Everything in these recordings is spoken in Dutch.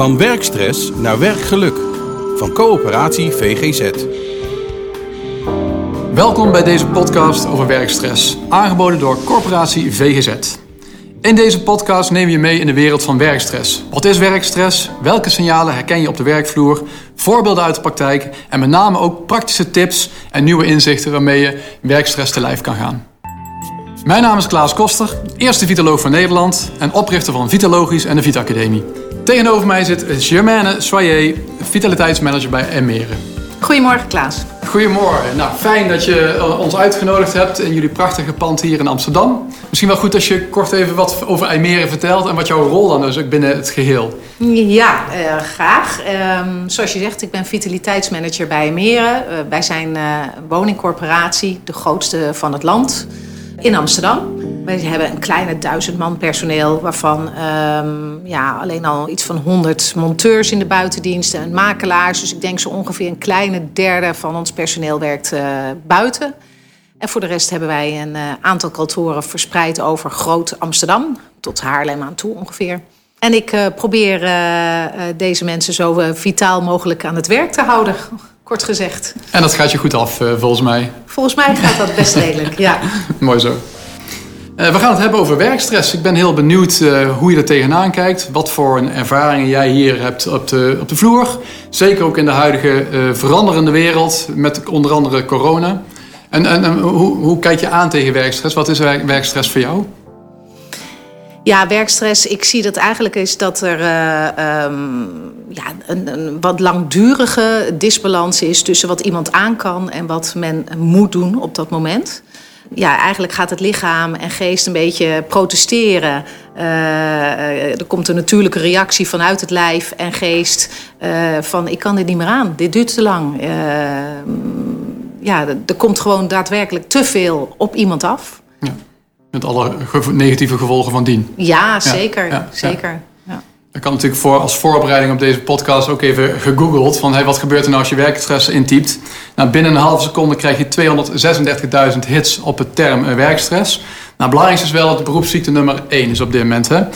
Van werkstress naar werkgeluk. Van coöperatie VGZ. Welkom bij deze podcast over werkstress, aangeboden door corporatie VGZ. In deze podcast we je mee in de wereld van werkstress. Wat is werkstress? Welke signalen herken je op de werkvloer? Voorbeelden uit de praktijk en met name ook praktische tips en nieuwe inzichten waarmee je werkstress te lijf kan gaan. Mijn naam is Klaas Koster, eerste vitaloog van Nederland en oprichter van Vitalogisch en de Vita Academie. Tegenover mij zit Germaine Soyer, vitaliteitsmanager bij Emeren. Goedemorgen Klaas. Goedemorgen. Nou, fijn dat je eh, ons uitgenodigd hebt in jullie prachtige pand hier in Amsterdam. Misschien wel goed als je kort even wat over IJmeren vertelt en wat jouw rol dan is binnen het geheel. Ja, uh, graag. Um, zoals je zegt, ik ben vitaliteitsmanager bij IJmeren. Uh, wij zijn woningcorporatie, de grootste van het land, in Amsterdam. Wij hebben een kleine duizend man personeel, waarvan um, ja, alleen al iets van 100 monteurs in de buitendiensten en makelaars. Dus ik denk zo ongeveer een kleine derde van ons personeel werkt uh, buiten. En voor de rest hebben wij een uh, aantal kantoren verspreid over groot Amsterdam, tot Haarlem aan toe ongeveer. En ik uh, probeer deze mensen zo vitaal mogelijk aan het werk te houden, kort gezegd. En dat gaat je goed af, volgens mij. Volgens mij gaat dat best redelijk, ja. Mooi zo. Uh, we gaan het hebben over werkstress. Ik ben heel benieuwd uh, hoe je er tegenaan kijkt. Wat voor ervaringen jij hier hebt op de, op de vloer. Zeker ook in de huidige uh, veranderende wereld met onder andere corona. En, en, hoe, hoe, kijk je aan tegen werkstress? Wat is werkstress voor jou? Ja, werkstress, ik zie dat eigenlijk is dat er um, ja, een, een, wat langdurige disbalans is tussen wat iemand aan kan en wat men moet doen op dat moment ja, eigenlijk gaat het lichaam en geest een beetje protesteren. Uh, er komt een natuurlijke reactie vanuit het lijf en geest uh, van ik kan dit niet meer aan, dit duurt te lang. Uh, ja, er komt gewoon daadwerkelijk te veel op iemand af. Ja, met alle negatieve gevolgen van dien. Ja, zeker. Ja, zeker. Ik kan natuurlijk voor, als voorbereiding op deze podcast ook even gegoogeld van hey, wat gebeurt er nou als je werkstress intypt. Nou, binnen een halve seconde krijg je 236.000 hits op het term eh, werkstress. Nou, belangrijkste is wel dat beroepsziekte nummer 1 is op dit moment. Hè. 36%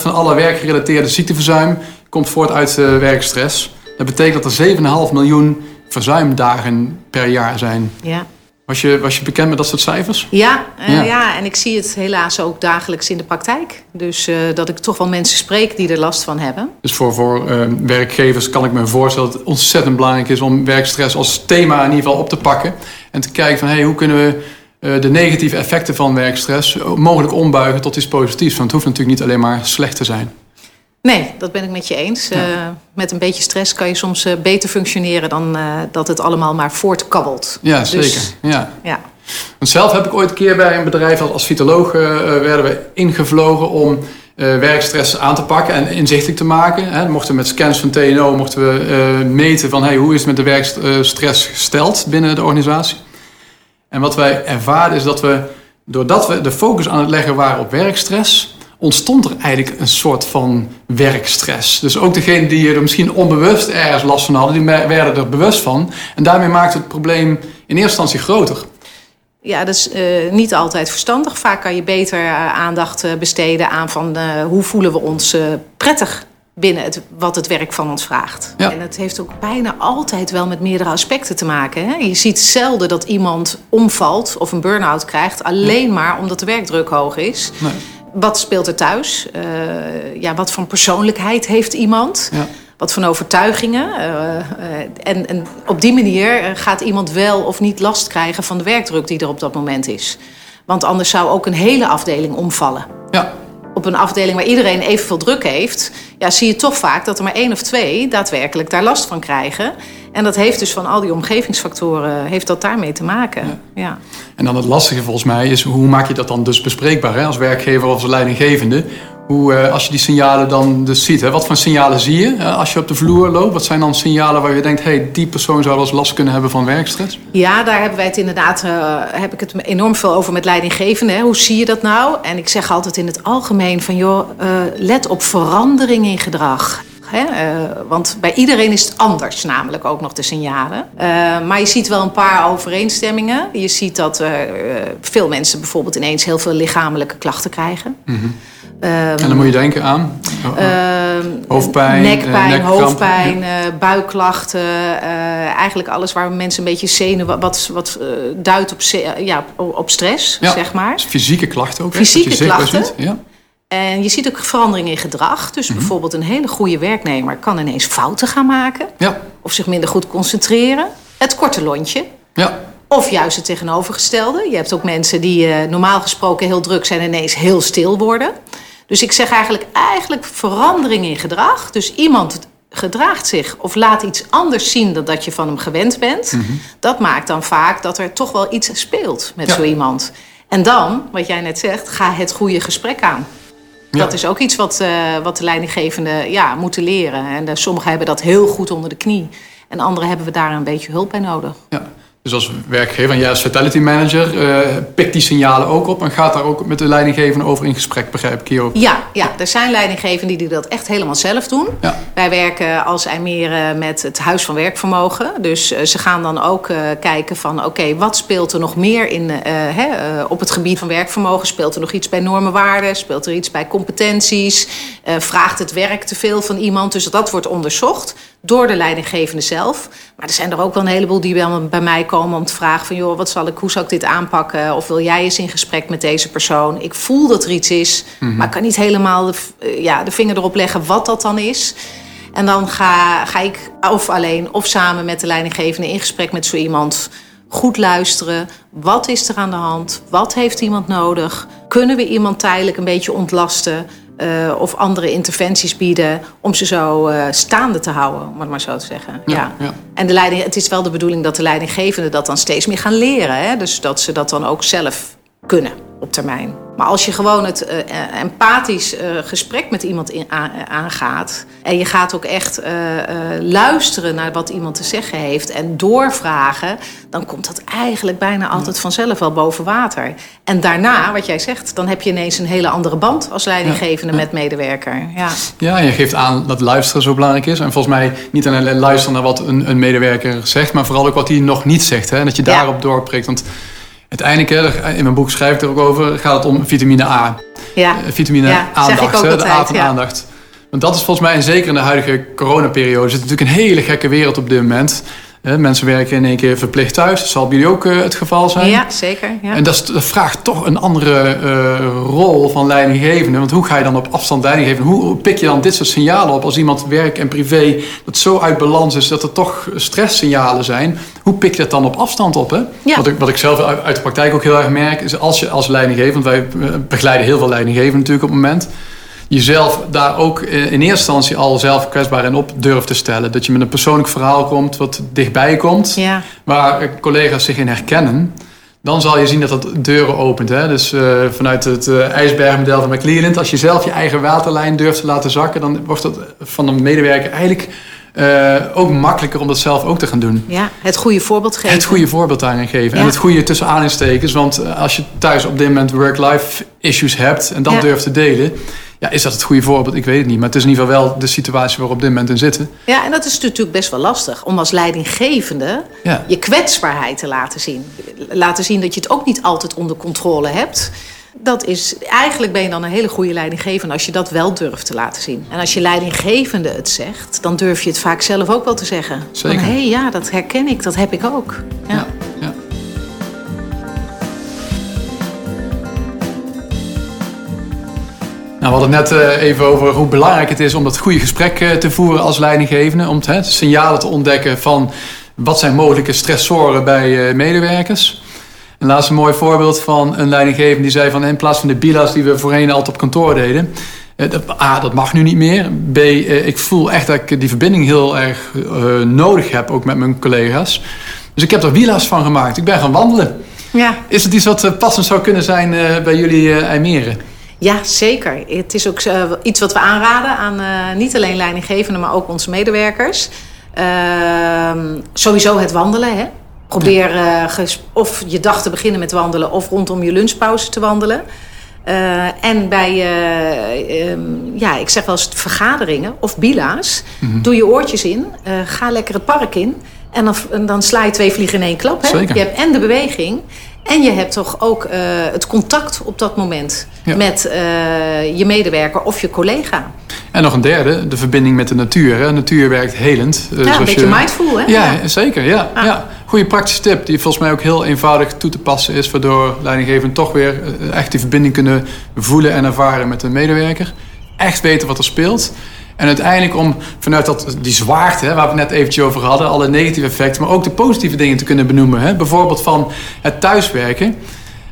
van alle werkgerelateerde ziekteverzuim komt voort uit uh, werkstress. Dat betekent dat er 7,5 miljoen verzuimdagen per jaar zijn. Ja. Was je, was je bekend met dat soort cijfers? Ja, uh, ja. ja. en ik zie het helaas ook dagelijks in de praktijk. Dus uh, dat ik toch wel mensen spreek die er last van hebben. Dus voor, voor uh, werkgevers kan ik me voorstellen dat het ontzettend belangrijk is om werkstress als thema in ieder geval op te pakken. En te kijken van hey, hoe kunnen we de negatieve effecten van werkstress mogelijk ombuigen tot iets positiefs. Want het hoeft natuurlijk niet alleen maar slecht te zijn. Nee, dat ben ik met je eens. Ja. Uh, met een beetje stress kan je soms uh, beter functioneren dan uh, dat het allemaal maar voortkabbelt. Ja, zeker. Dus, ja. ja. Want zelf heb ik ooit een keer bij een bedrijf als, als vitoloog werden we ingevlogen om werkstress aan te pakken en inzichtelijk te maken. Hè. Mochten met scans van TNO mochten we meten van hey, hoe is het met de werkstress gesteld binnen de organisatie. En wat wij ervaren is dat we, doordat we de focus aan het leggen waren op werkstress, ontstond er eigenlijk een soort van werkstress. Dus ook degenen die er misschien onbewust ergens last van hadden, die werden er bewust van. En daarmee maakt het probleem in eerste instantie groter. Ja, dat is uh, niet altijd verstandig. Vaak kan je beter uh, aandacht uh, besteden aan van hoe voelen we ons prettig binnen het, wat het werk van ons vraagt. Ja. En het heeft ook bijna altijd wel met meerdere aspecten te maken. Hè? Je ziet zelden dat iemand omvalt of een burn-out krijgt... alleen maar omdat de werkdruk hoog is. Nee wat speelt er thuis? Uh, ja, wat voor persoonlijkheid heeft iemand? Ja. Wat voor overtuigingen? Uh, uh, en, en, op die manier gaat iemand wel of niet last krijgen van de werkdruk die er op dat moment is. Want anders zou ook een hele afdeling omvallen. Ja. Op een afdeling waar iedereen evenveel druk heeft, ja, zie je toch vaak dat er maar één of twee daadwerkelijk daar last van krijgen. En dat heeft dus van al die omgevingsfactoren heeft dat daarmee te maken. Ja. ja. En dan het lastige volgens mij is hoe maak je dat dan dus bespreekbaar hè? als werkgever of als leidinggevende? Hoe, uh, als je die signalen dan dus ziet, hè? wat voor signalen zie je uh, als je op de vloer loopt? Wat zijn dan signalen waar je denkt, hey, die persoon zou wel eens last kunnen hebben van werkstress? Ja, daar hebben wij het inderdaad, uh, heb ik het enorm veel over met leidinggevenden. Hoe zie je dat nou? En ik zeg altijd in het algemeen van, joh, let op verandering in gedrag. Hè? Uh, want bij iedereen is het anders, namelijk ook nog de signalen. Uh, maar je ziet wel een paar overeenstemmingen. Je ziet dat uh, veel mensen bijvoorbeeld ineens heel veel lichamelijke klachten krijgen. Mm -hmm. Um, en dan moet je denken aan? Uh, hoofdpijn, nekpijn, hoofdpijn, buikklachten. eigenlijk alles waar mensen een beetje zenuwen, wat, wat duidt op, ja, op stress, zeg maar. Dus fysieke klachten ook. Fysieke klachten. Ja. En je ziet ook verandering in gedrag. Dus mhm. bijvoorbeeld een hele goede werknemer kan ineens fouten gaan maken. Ja. Of zich minder goed concentreren. Het korte lontje. Ja. Of juist het tegenovergestelde. Je hebt ook mensen die uh, normaal gesproken heel druk zijn en ineens heel stil worden. Dus ik zeg eigenlijk, eigenlijk verandering in gedrag. Dus iemand gedraagt zich of laat iets anders zien dan dat je van hem gewend bent. Mhm. Dat maakt dan vaak dat er toch wel iets speelt met zo iemand. En dan, wat jij net zegt, ga het goede gesprek aan. Dat is ook iets wat, uh, wat de leidinggevenden ja, moeten leren. En uh, sommigen hebben dat heel goed onder de knie. En anderen hebben we daar een beetje hulp bij nodig. Ja. Dus als werkgever en jij als fatality manager uh, pikt die signalen ook op en gaat daar ook met de leidinggevende over in gesprek, begrijp ik hier ook? Ja, ja er zijn leidinggevenden die dat echt helemaal zelf doen. Ja. Wij werken als IJmeren met het Huis van Werkvermogen. Dus uh, ze gaan dan ook uh, kijken van oké, wat speelt er nog meer in, hè, op het gebied van werkvermogen? Speelt er nog iets bij normenwaarden? Speelt er iets bij competenties? vraagt het werk te veel van iemand? Dus dat wordt onderzocht door de leidinggevende zelf. Maar er zijn er ook wel een heleboel die bij mij komen om te vragen van... joh, wat zal ik, hoe zal ik dit aanpakken? Of wil jij eens in gesprek met deze persoon? Ik voel dat er iets is, mhm. maar ik kan niet helemaal de, eh, ja, de vinger erop leggen wat dat dan is. En dan ga, ga ik of alleen of samen met de leidinggevende in gesprek met zo iemand... goed luisteren. Wat is er aan de hand? Wat heeft iemand nodig? Kunnen we iemand tijdelijk een beetje ontlasten? Uh, of andere interventies bieden om ze zo uh, staande te houden, om het maar zo te zeggen. Ja, ja. En de leiding, het is wel de bedoeling dat de leidinggevenden dat dan steeds meer gaan leren. Hè? Dus dat ze dat dan ook zelf kunnen op termijn. Maar als je gewoon het uh, empathisch uh, gesprek met iemand in, aangaat. En je gaat ook echt uh, luisteren naar wat iemand te zeggen heeft. En doorvragen. Dan komt dat eigenlijk bijna altijd vanzelf wel boven water. En daarna, wat jij zegt, dan heb je ineens een hele andere band als leidinggevende met medewerker. Ja. ja, je geeft aan dat luisteren zo belangrijk is. En volgens mij niet alleen luisteren naar wat een, een medewerker zegt. Maar vooral ook wat hij nog niet zegt. Hè? En dat je daarop doorprikt. Want uiteindelijk, in mijn boek schrijf ik er ook over, gaat het om vitamine A. Ja. Eh, vitamine ja, aandacht, hè, de A van aandacht. Want dat is volgens mij, en zeker in de huidige coronaperiode, zit natuurlijk een hele gekke wereld op dit moment. Mensen werken in één keer verplicht thuis. Dat zal bij jullie ook eh, het geval zijn. Ja, zeker. Ja. En dat, vraagt toch een andere uh, rol van leidinggevende. Want hoe ga je dan op afstand leiding geven? Hoe pik je dan dit soort signalen op als iemand werk en privé dat zo uit balans is dat er toch stresssignalen zijn? Hoe pik je dat dan op afstand op? Hè? Ja. Wat, ik, wat ik zelf uit de praktijk ook heel erg merk, is als je als leidinggever, want wij eh, begeleiden heel veel leidinggevenden natuurlijk op het moment jezelf daar ook in eerste instantie al zelf kwetsbaar in op durft te stellen. Dat je met een persoonlijk verhaal komt wat dichtbij komt, ja. waar collega's zich in herkennen. Dan zal je zien dat dat deuren opent. Hè? Dus uh, vanuit het uh, ijsbergmodel van McLeland, als je zelf je eigen waterlijn durft te laten zakken, dan wordt dat van een medewerker eigenlijk uh, ook makkelijker om dat zelf ook te gaan doen. Ja, het goede voorbeeld geven. Het goede voorbeeld daarin geven. En het goede tussen aanstekens. Want als je thuis op dit moment work-life issues hebt en dat durft te delen, ja, is dat het goede voorbeeld? Ik weet het niet. Maar het is in ieder geval wel de situatie waar we op dit moment in zitten. Ja, en dat is natuurlijk best wel lastig. Om als leidinggevende je kwetsbaarheid te laten zien. Laten zien dat je het ook niet altijd onder controle hebt. Dat is, eigenlijk ben je dan een hele goede leidinggevende als je dat wel durft te laten zien. En als je leidinggevende het zegt, dan durf je het vaak zelf ook wel te zeggen. Zeker. Hé, hey, ja, dat herken ik, dat heb ik ook. ja. ja. Nou, we hadden het net eh, even over hoe belangrijk het is om dat goede gesprek eh, te voeren als leidinggevende. Om te, signalen te ontdekken van wat zijn mogelijke stressoren bij eh, medewerkers. En laatst een mooi voorbeeld van een leidinggevende die zei van in plaats van de bila's die we voorheen altijd op kantoor deden. A, dat mag nu niet meer. B, ik voel echt dat ik die verbinding heel erg nodig heb, ook met mijn collega's. Dus ik heb er wiela's van gemaakt. Ik ben gaan wandelen. Ja. Is het iets wat passend zou kunnen zijn bij jullie IJmeren? Ja, zeker. Het is ook iets wat we aanraden aan niet alleen leidinggevenden, maar ook onze medewerkers. Uh, sowieso het wandelen. Hè? Probeer uh, of je dag te beginnen met wandelen of rondom je lunchpauze te wandelen. en bij, um, ja, ik zeg wel eens vergaderingen of bila's, mm -hmm. doe je oortjes in, ga lekker het park in. En dan, en dan sla je twee vliegen in één klap. Hè? Je hebt en de beweging en je hebt toch ook uh, het contact op dat moment met uh, je medewerker of je collega. En nog een derde, de verbinding met de natuur. Hè. Natuur werkt helend. Ja, een beetje je... mindful, hè? Ja, zeker. Ja, ah. ja. Goede praktische tip die volgens mij ook heel eenvoudig toe te passen is... waardoor leidinggevenden toch weer echt die verbinding kunnen voelen en ervaren met de medewerker. Echt weten wat er speelt. En uiteindelijk om vanuit dat, die zwaarte, waar we net eventjes over hadden, alle negatieve effecten, maar ook de positieve dingen te kunnen benoemen. Hè. Bijvoorbeeld van het thuiswerken.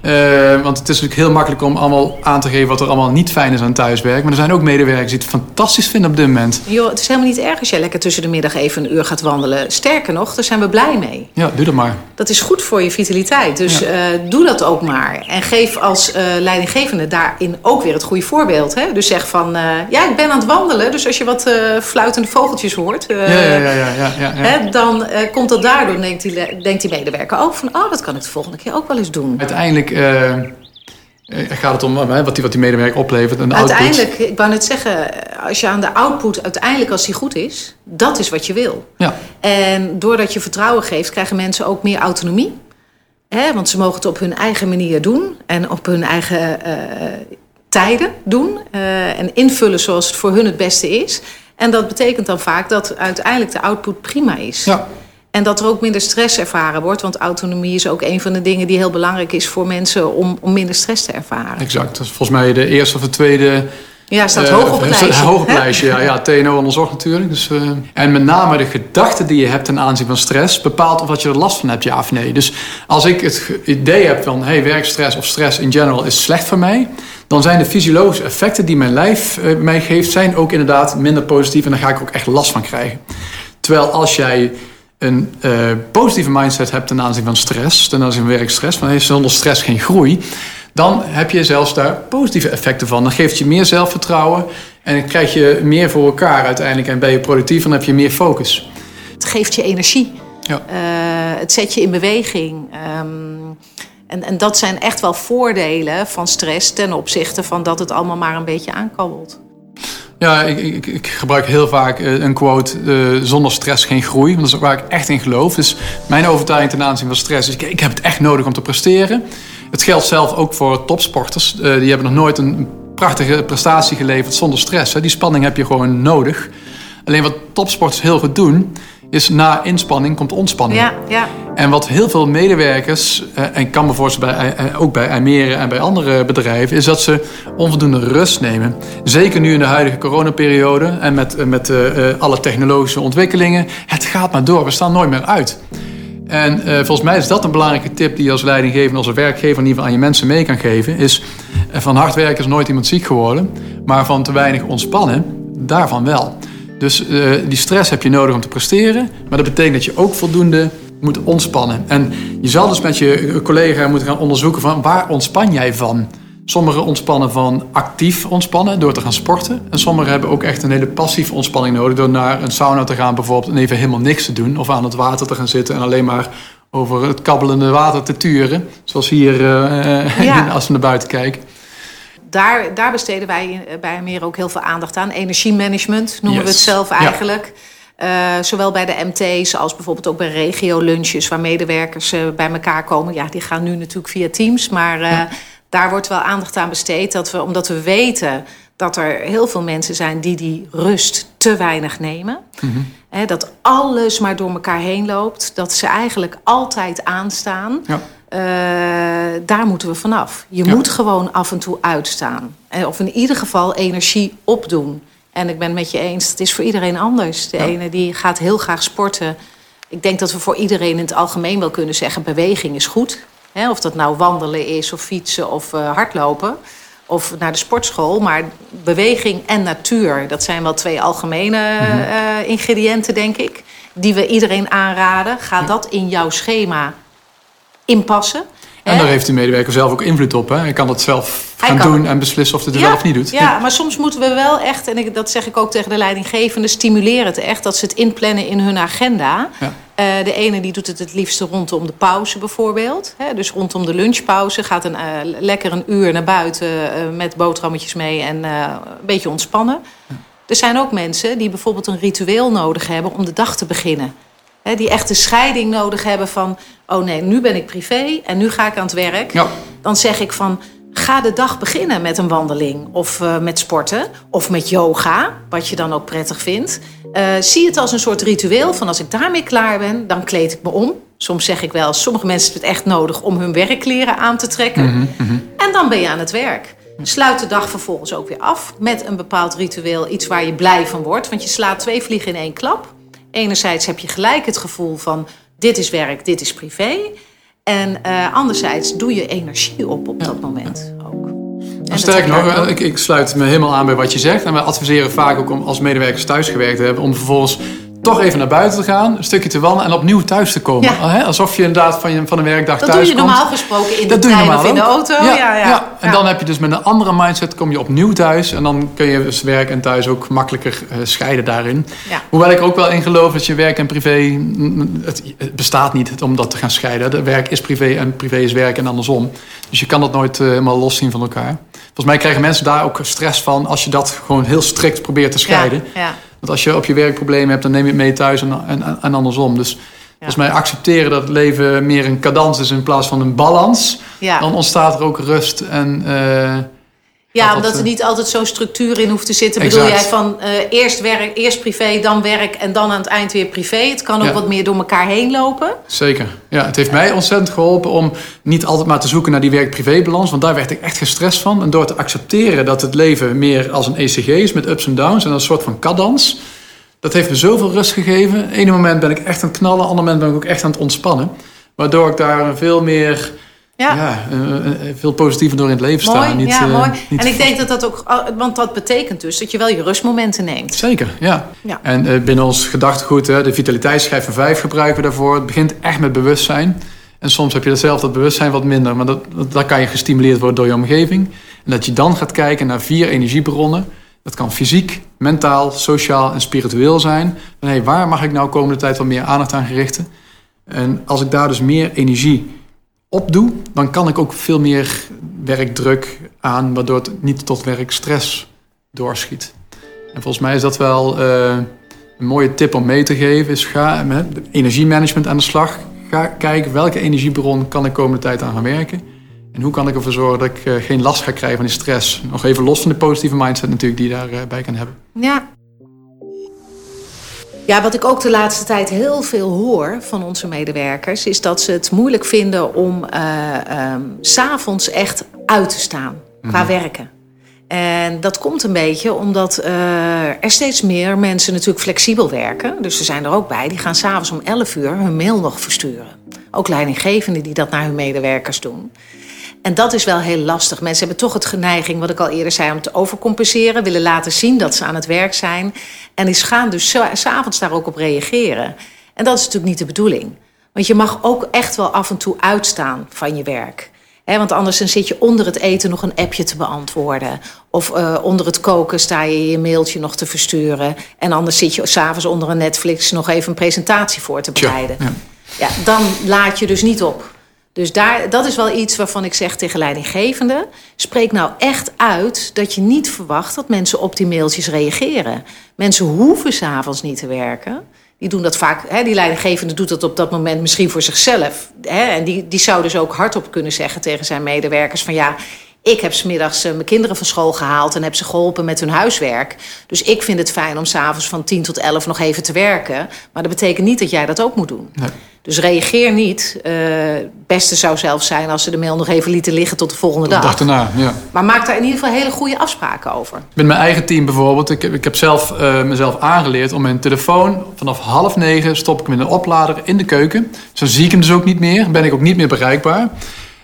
Uh, want het is natuurlijk heel makkelijk om allemaal aan te geven wat er allemaal niet fijn is aan thuiswerk. Maar er zijn ook medewerkers die het fantastisch vinden op dit moment. Joh, het is helemaal niet erg als jij lekker tussen de middag even een uur gaat wandelen. Sterker nog, daar zijn we blij mee. Ja, doe dat maar. Dat is goed voor je vitaliteit. Dus ja. uh, doe dat ook maar. En geef als uh, leidinggevende daarin ook weer het goede voorbeeld. Hè? Dus zeg van, ja, ik ben aan het wandelen. Dus als je wat fluitende vogeltjes hoort, ja, ja, ja, ja, ja, ja. Hè, dan komt dat daardoor, denkt die, denkt die medewerker ook van, oh, dat kan ik de volgende keer ook wel eens doen. Uiteindelijk uh, gaat het om wat die, wat die medewerker oplevert. En uiteindelijk, output. ik wou net zeggen, als je aan de output uiteindelijk als die goed is, dat is wat je wil. Ja. En doordat je vertrouwen geeft, krijgen mensen ook meer autonomie. Hè? Want ze mogen het op hun eigen manier doen en op hun eigen uh, tijden doen. Uh, en invullen zoals het voor hun het beste is. En dat betekent dan vaak dat uiteindelijk de output prima is. Ja. En dat er ook minder stress ervaren wordt. Want autonomie is ook een van de dingen die heel belangrijk is voor mensen om, om minder stress te ervaren. Exact. Dat is volgens mij de eerste of de tweede. Ja, staat uh, hoog op het lijstje. Hoog op het lijstje, ja. ja. TNO onderzocht natuurlijk. Dus, uh, en met name de gedachte die je hebt ten aanzien van stress... bepaalt of dat je er last van hebt, ja of nee. Dus als ik het idee heb van... hey, werkstress of stress in general is slecht voor mij... dan zijn de fysiologische effecten die mijn lijf uh, mij geeft... zijn ook inderdaad minder positief en daar ga ik ook echt last van krijgen. Terwijl als jij een uh, positieve mindset hebt ten aanzien van stress, ten aanzien van werkstress, van hey, zonder stress geen groei, dan heb je zelfs daar positieve effecten van. Dan geeft je meer zelfvertrouwen en dan krijg je meer voor elkaar uiteindelijk en ben je productief en dan heb je meer focus. Het geeft je energie. Ja. Uh, het zet je in beweging. Um, en, en dat zijn echt wel voordelen van stress ten opzichte van dat het allemaal maar een beetje aankabbelt. Ja, ik, ik, ik, gebruik heel vaak eh, een quote: uh, zonder stress geen groei. Want dat is waar ik echt in geloof. Dus mijn overtuiging ten aanzien van stress is: ik, ik heb het echt nodig om te presteren. Het geldt zelf ook voor topsporters. Uh, die hebben nog nooit een prachtige prestatie geleverd zonder stress. Die spanning heb je gewoon nodig. Alleen wat topsporters heel goed doen, is na inspanning komt ontspanning. Ja, ja. En wat heel veel medewerkers, eh, en kan me voorstellen bij, eh, ook bij Almere en bij andere bedrijven, is dat ze onvoldoende rust nemen. Zeker nu in de huidige coronaperiode en met, eh, met alle technologische ontwikkelingen. Het gaat maar door, we staan nooit meer uit. En volgens mij is dat een belangrijke tip die je als leidinggever, als werkgever in ieder geval aan je mensen mee kan geven. Is van hard werken is nooit iemand ziek geworden, maar van te weinig ontspannen, daarvan wel. Dus uh, die stress heb je nodig om te presteren. Maar dat betekent dat je ook voldoende moet ontspannen. En je zal dus met je collega moeten gaan onderzoeken van waar ontspan jij van? Sommigen ontspannen van actief ontspannen door te gaan sporten. En sommigen hebben ook echt een hele passieve ontspanning nodig door naar een sauna te gaan bijvoorbeeld en even helemaal niks te doen. Of aan het water te gaan zitten en alleen maar over het kabbelende water te turen. Zoals hier uh, ja. als we naar buiten kijken daar, daar besteden wij bij meer ook heel veel aandacht aan. Energiemanagement noemen we het zelf eigenlijk. Ja. Uh, zowel bij de MT's als bijvoorbeeld ook bij regio-lunches... waar medewerkers uh, bij elkaar komen. Ja, die gaan nu natuurlijk via Teams, maar ja. daar wordt wel aandacht aan besteed. Dat we, omdat we weten dat er heel veel mensen zijn die die rust te weinig nemen. Mm -hmm. He, dat alles maar door elkaar heen loopt. Dat ze eigenlijk altijd aanstaan... Ja. Uh, daar moeten we vanaf. Je ja. moet gewoon af en toe uitstaan. Of in ieder geval energie opdoen. En ik ben het met je eens, het is voor iedereen anders. De ja. ene die gaat heel graag sporten. Ik denk dat we voor iedereen in het algemeen wel kunnen zeggen... beweging is goed. Of dat nou wandelen is, of fietsen, of uh, hardlopen. Of naar de sportschool. Maar beweging en natuur, dat zijn wel twee algemene uh, ingrediënten, denk ik. Die we iedereen aanraden. Ga ja. dat in jouw schema inpassen. En daar heeft de medewerker zelf ook invloed op. Hè? Hij kan dat zelf gaan doen en beslissen of hij het ja, wel of niet doet. Ja, maar soms moeten we wel echt, en ik, dat zeg ik ook tegen de leidinggevende, stimuleren het echt. Dat ze het inplannen in hun agenda. Ja. Uh, de ene die doet het het liefste rondom de pauze bijvoorbeeld. Hè? Dus rondom de lunchpauze gaat een, uh, lekker een uur naar buiten uh, met boterhammetjes mee en een beetje ontspannen. Ja. Er zijn ook mensen die bijvoorbeeld een ritueel nodig hebben om de dag te beginnen. Hè, die echt de scheiding nodig hebben van... oh nee, nu ben ik privé en nu ga ik aan het werk. Ja. Dan zeg ik van, Ga de dag beginnen met een wandeling of uh, met sporten of met yoga, wat je dan ook prettig vindt. Uh, zie het als een soort ritueel van als ik daarmee klaar ben, dan kleed ik me om. Soms zeg ik wel, sommige mensen hebben het echt nodig om hun werkkleren aan te trekken. Mm -hmm. En dan ben je aan het werk. Sluit de dag vervolgens ook weer af met een bepaald ritueel, iets waar je blij van wordt. Want je slaat twee vliegen in één klap. Enerzijds heb je gelijk het gevoel van dit is werk, dit is privé. En uh, anderzijds doe je energie op op dat moment ook. En sterk nog, ik, ik, sluit me helemaal aan bij wat je zegt. En we adviseren vaak ook om als medewerkers thuis gewerkt te hebben, om vervolgens toch even naar buiten te gaan, een stukje te wandelen en opnieuw thuis te komen. Ja. Alsof je inderdaad van, je, van een werkdag dat thuis komt. Dat doe je normaal gesproken in de trein of in de auto. Ja, ja, ja. En dan heb je dus met een andere mindset kom je opnieuw thuis. En dan kun je dus werk en thuis ook makkelijker uh, scheiden daarin. Hoewel ik ook wel in geloof dat je werk en privé... Het, het, bestaat niet om dat te gaan scheiden. De werk is privé en privé is werk en andersom. Dus je kan dat nooit uh, helemaal los zien van elkaar. Volgens mij krijgen mensen daar ook stress van... als je dat gewoon heel strikt probeert te scheiden. ja. Want als je op je werk problemen hebt, dan neem je het mee thuis en, en, en andersom. Dus volgens mij accepteren dat het leven meer een cadans is in plaats van een balans. Ja. Dan ontstaat er ook rust en... Uh, ja, omdat er niet altijd zo'n structuur in hoeft te zitten. Exact. Bedoel jij van uh, eerst werk, eerst privé, dan werk en dan aan het eind weer privé. Het kan ook ja. wat meer door elkaar heen lopen. Zeker. Ja, het heeft mij ontzettend geholpen om niet altijd maar te zoeken naar die werk-privé-balans. Want daar werd ik echt gestrest van. En door te accepteren dat het leven meer als een ECG is met ups en downs en een soort van cadans. Dat heeft me zoveel rust gegeven. Ene moment ben ik echt aan het knallen, ander moment ben ik ook echt aan het ontspannen. Waardoor ik daar veel meer ja. ja uh, veel positiever door in het leven mooi, staan. Niet, ja, uh, mooi. Niet en ik denk dat dat ook, want dat betekent dus dat je wel je rustmomenten neemt. Zeker, ja. ja. En binnen ons gedachtegoed, de vitaliteitsschijf van vijf gebruiken we daarvoor. Het begint echt met bewustzijn. En soms heb je zelf dat bewustzijn wat minder, maar dat, dat kan je gestimuleerd worden door je omgeving. En dat je dan gaat kijken naar vier energiebronnen. Dat kan fysiek, mentaal, sociaal en spiritueel zijn. En hey, waar mag ik nou komende tijd wat meer aandacht aan gerichten? En als ik daar dus meer energie opdoe, dan kan ik ook veel meer werkdruk aan, waardoor het niet tot werkstress doorschiet. En volgens mij is dat wel uh, een mooie tip om mee te geven. Is ga met energiemanagement aan de slag. Ga kijken welke energiebron kan ik komende tijd aan gaan werken. En hoe kan ik ervoor zorgen dat ik uh, geen last ga krijgen van die stress. Nog even los van de positieve mindset natuurlijk die je daarbij kan hebben. Ja, ja, wat ik ook de laatste tijd heel veel hoor van onze medewerkers, is dat ze het moeilijk vinden om uh, um, s'avonds echt uit te staan qua mm -hmm. werken. En dat komt een beetje omdat uh, er steeds meer mensen natuurlijk flexibel werken. Dus er zijn er ook bij, die gaan s'avonds om 11 uur hun mail nog versturen. Ook leidinggevenden die dat naar hun medewerkers doen. En dat is wel heel lastig. Mensen hebben toch het geneiging, wat ik al eerder zei, om te overcompenseren. Willen laten zien dat ze aan het werk zijn. En die gaan dus s'avonds daar ook op reageren. En dat is natuurlijk niet de bedoeling. Want je mag ook echt wel af en toe uitstaan van je werk. He, want anders dan zit je onder het eten nog een appje te beantwoorden. Of uh, onder het koken sta je je mailtje nog te versturen. En anders zit je s'avonds onder een Netflix nog even een presentatie voor te bereiden. Ja, ja. ja, dan laat je dus niet op. Dus daar, dat is wel iets waarvan ik zeg tegen leidinggevenden... spreek nou echt uit dat je niet verwacht dat mensen op die mailtjes reageren. Mensen hoeven s'avonds niet te werken. Die doen dat vaak, hè, die leidinggevende doet dat op dat moment misschien voor zichzelf. Hè, en die, die zou dus ook hardop kunnen zeggen tegen zijn medewerkers... van ja, ik heb smiddags uh, mijn kinderen van school gehaald en heb ze geholpen met hun huiswerk. Dus ik vind het fijn om s'avonds van 10 tot 11 nog even te werken. Maar dat betekent niet dat jij dat ook moet doen. Nee. Dus reageer niet. Uh, het beste zou zelfs zijn als ze de mail nog even lieten liggen tot de volgende De dag. dag daarna, ja. Maar maak daar in ieder geval hele goede afspraken over. Met mijn eigen team bijvoorbeeld. Ik heb, ik heb zelf uh, mezelf aangeleerd om mijn telefoon vanaf half negen stop ik hem in een oplader in de keuken. Zo zie ik hem dus ook niet meer. Ben ik ook niet meer bereikbaar.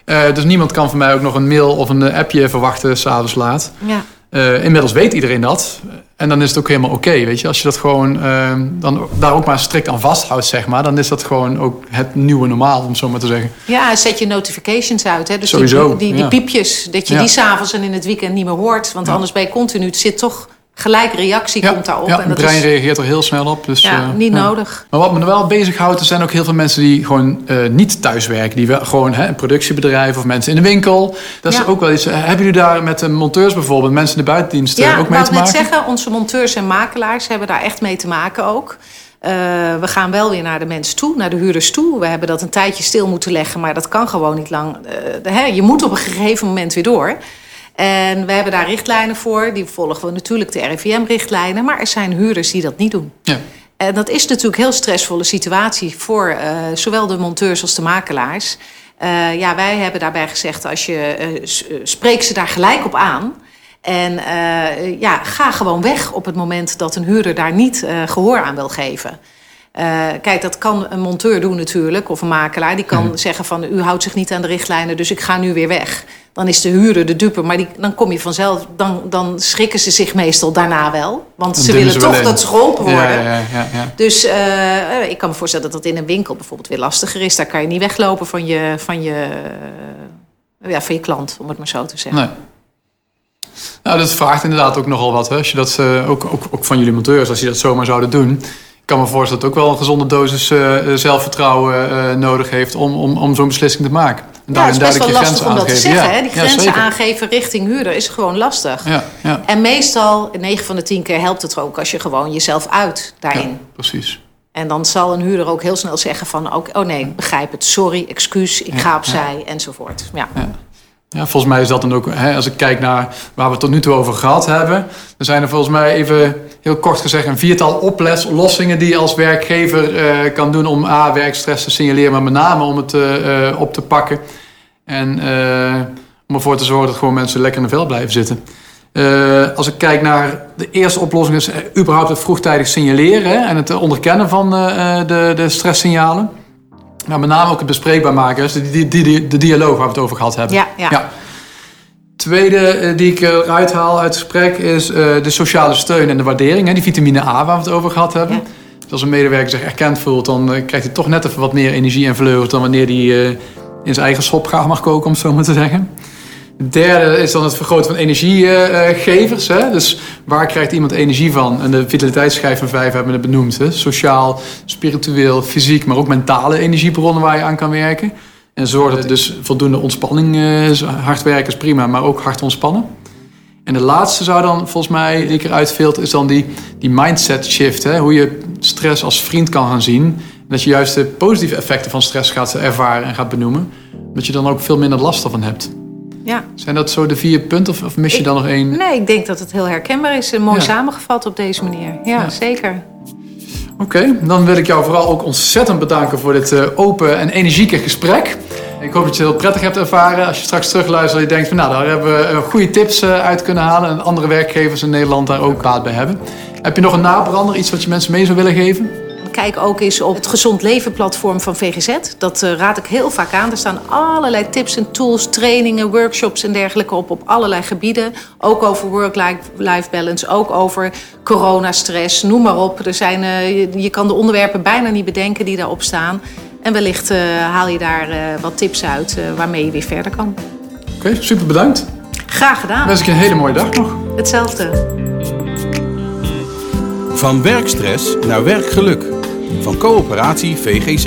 Uh, dus niemand kan van mij ook nog een mail of een appje verwachten s'avonds laat. Ja. Uh, inmiddels weet iedereen dat. En dan is het ook helemaal oké, okay, weet je. Als je dat gewoon uh, dan daar ook maar strikt aan vasthoudt, zeg maar... dan is dat gewoon ook het nieuwe normaal, om zo maar te zeggen. Ja, zet je notifications uit, hè. Dus Sowieso, die, die, die ja. piepjes, dat je Ja. die s'avonds en in het weekend niet meer hoort. Want Ja. anders ben je continu, het zit toch gelijk reactie Ja, komt daarop. ja, en het brein is reageert er heel snel op. Dus, ja, eh, niet ja. nodig. Maar wat me wel bezighoudt, er zijn ook heel veel mensen die gewoon eh, niet thuis werken. Die wel, gewoon hè, een productiebedrijf of mensen in de winkel. Dat is Ja. ook wel iets. eh, Hebben jullie daar met de monteurs bijvoorbeeld, mensen in de buitendienst, Ja, ook ik mee te net maken? zeggen, onze monteurs en makelaars hebben daar echt mee te maken ook. we gaan wel weer naar de mensen toe, naar de huurders toe. We hebben dat een tijdje stil moeten leggen, maar dat kan gewoon niet lang. hè, je moet op een gegeven moment weer door. En we hebben daar richtlijnen voor. Die volgen we natuurlijk de RIVM-richtlijnen. Maar er zijn huurders die dat niet doen. Ja. En dat is natuurlijk een heel stressvolle situatie voor uh, zowel de monteurs als de makelaars. Uh, ja, wij hebben daarbij gezegd, als je uh, spreek ze daar gelijk op aan. En ja, ga gewoon weg op het moment dat een huurder daar niet gehoor aan wil geven. Uh, kijk, dat kan een monteur doen natuurlijk, of een makelaar. Die kan mhm. zeggen van, u houdt zich niet aan de richtlijnen, dus ik ga nu weer weg. Dan is de huurder de dupe, maar die, dan kom je vanzelf... Dan, dan schrikken ze zich meestal daarna wel. Want ze willen toch dat ze geholpen worden. Ja, ja, ja, dus uh, ik kan me voorstellen dat dat in een winkel bijvoorbeeld weer lastiger is. Daar kan je niet weglopen van je, van je, ja, van je klant, om het maar zo te zeggen. Nee. Nou, dat vraagt inderdaad ook nogal wat. Hè? Als je dat, uh, ook, ook, ook van jullie monteurs, als je dat zomaar zouden doen ik kan me voorstellen dat het ook wel een gezonde dosis uh, zelfvertrouwen uh, nodig heeft om, om, om zo'n beslissing te maken. En ja, het is best wel lastig om dat te zeggen. Ja. Die grenzen aangeven richting huurder is gewoon lastig. Ja, ja. En meestal, 9 van de 10 keer helpt het ook als je gewoon jezelf uit daarin. Precies. En dan zal een huurder ook heel snel zeggen van... oh nee, begrijp het, sorry, excuus, ik ga opzij, enzovoort. Ja. Ja, volgens mij is dat dan ook, hè, als ik kijk naar waar we het tot nu toe over gehad hebben, dan zijn er volgens mij even heel kort gezegd een viertal oplossingen die je als werkgever uh, kan doen om A, werkstress te signaleren, maar met name om het uh, op te pakken. En om ervoor te zorgen dat gewoon mensen lekker in de vel blijven zitten. als ik kijk naar de eerste oplossing is überhaupt het vroegtijdig signaleren en het onderkennen van de, de stresssignalen. Nou, met name ook het bespreekbaar maken, dus de, die, de dialoog waar we het over gehad hebben. Ja, ja. ja. Tweede eh, die ik eruit haal uit het gesprek is uh, de sociale steun en de waardering. Hè, die vitamine A waar we het over gehad hebben. Dus als een medewerker zich erkend voelt, dan krijgt hij toch net even wat meer energie en vleugels dan wanneer hij in zijn eigen sop graag mag koken, om het zo maar te zeggen. Het derde is dan het vergroten van energiegevers. Hè? Dus waar krijgt iemand energie van? En de vitaliteitsschijf van vijf hebben we het benoemd. Hè? Sociaal, spiritueel, fysiek, maar ook mentale energiebronnen waar je aan kan werken. En zorg dat dus voldoende ontspanning. Eh, hard werken is prima, maar ook hard ontspannen. En de laatste zou dan volgens mij, die ik eruit filter, is dan die, die mindset shift. Hè? Hoe je stress als vriend kan gaan zien. Dat je juist de positieve effecten van stress gaat ervaren en gaat benoemen. Dat je dan ook veel minder last ervan hebt. Ja. Zijn dat zo de vier punten of, of mis je dan nog één? Nee, ik denk dat het heel herkenbaar is. Mooi samengevat op deze manier. Ja, zeker. Oké, dan wil ik jou vooral ook ontzettend bedanken voor dit uh, open en energieke gesprek. Ik hoop dat je het heel prettig hebt ervaren. Als je straks terugluistert en je denkt van nou, daar hebben we uh, goede tips uh, uit kunnen halen. En andere werkgevers in Nederland daar ook baat bij hebben. Heb je nog een nabrander, iets wat je mensen mee zou willen geven? Kijk ook eens op het Gezond Leven platform van VGZ. Dat uh, raad ik heel vaak aan. Er staan allerlei tips en tools, trainingen, workshops en dergelijke op op allerlei gebieden. Ook over work-life balance, ook over coronastress, noem maar op. Er zijn, uh, je, je, kan de onderwerpen bijna niet bedenken die daarop staan. En wellicht uh, haal je daar wat tips uit waarmee je weer verder kan. Oké, okay, super bedankt. Graag gedaan. Wens ik je een hele mooie dag nog. Hetzelfde. Van werkstress naar werkgeluk van coöperatie VGZ.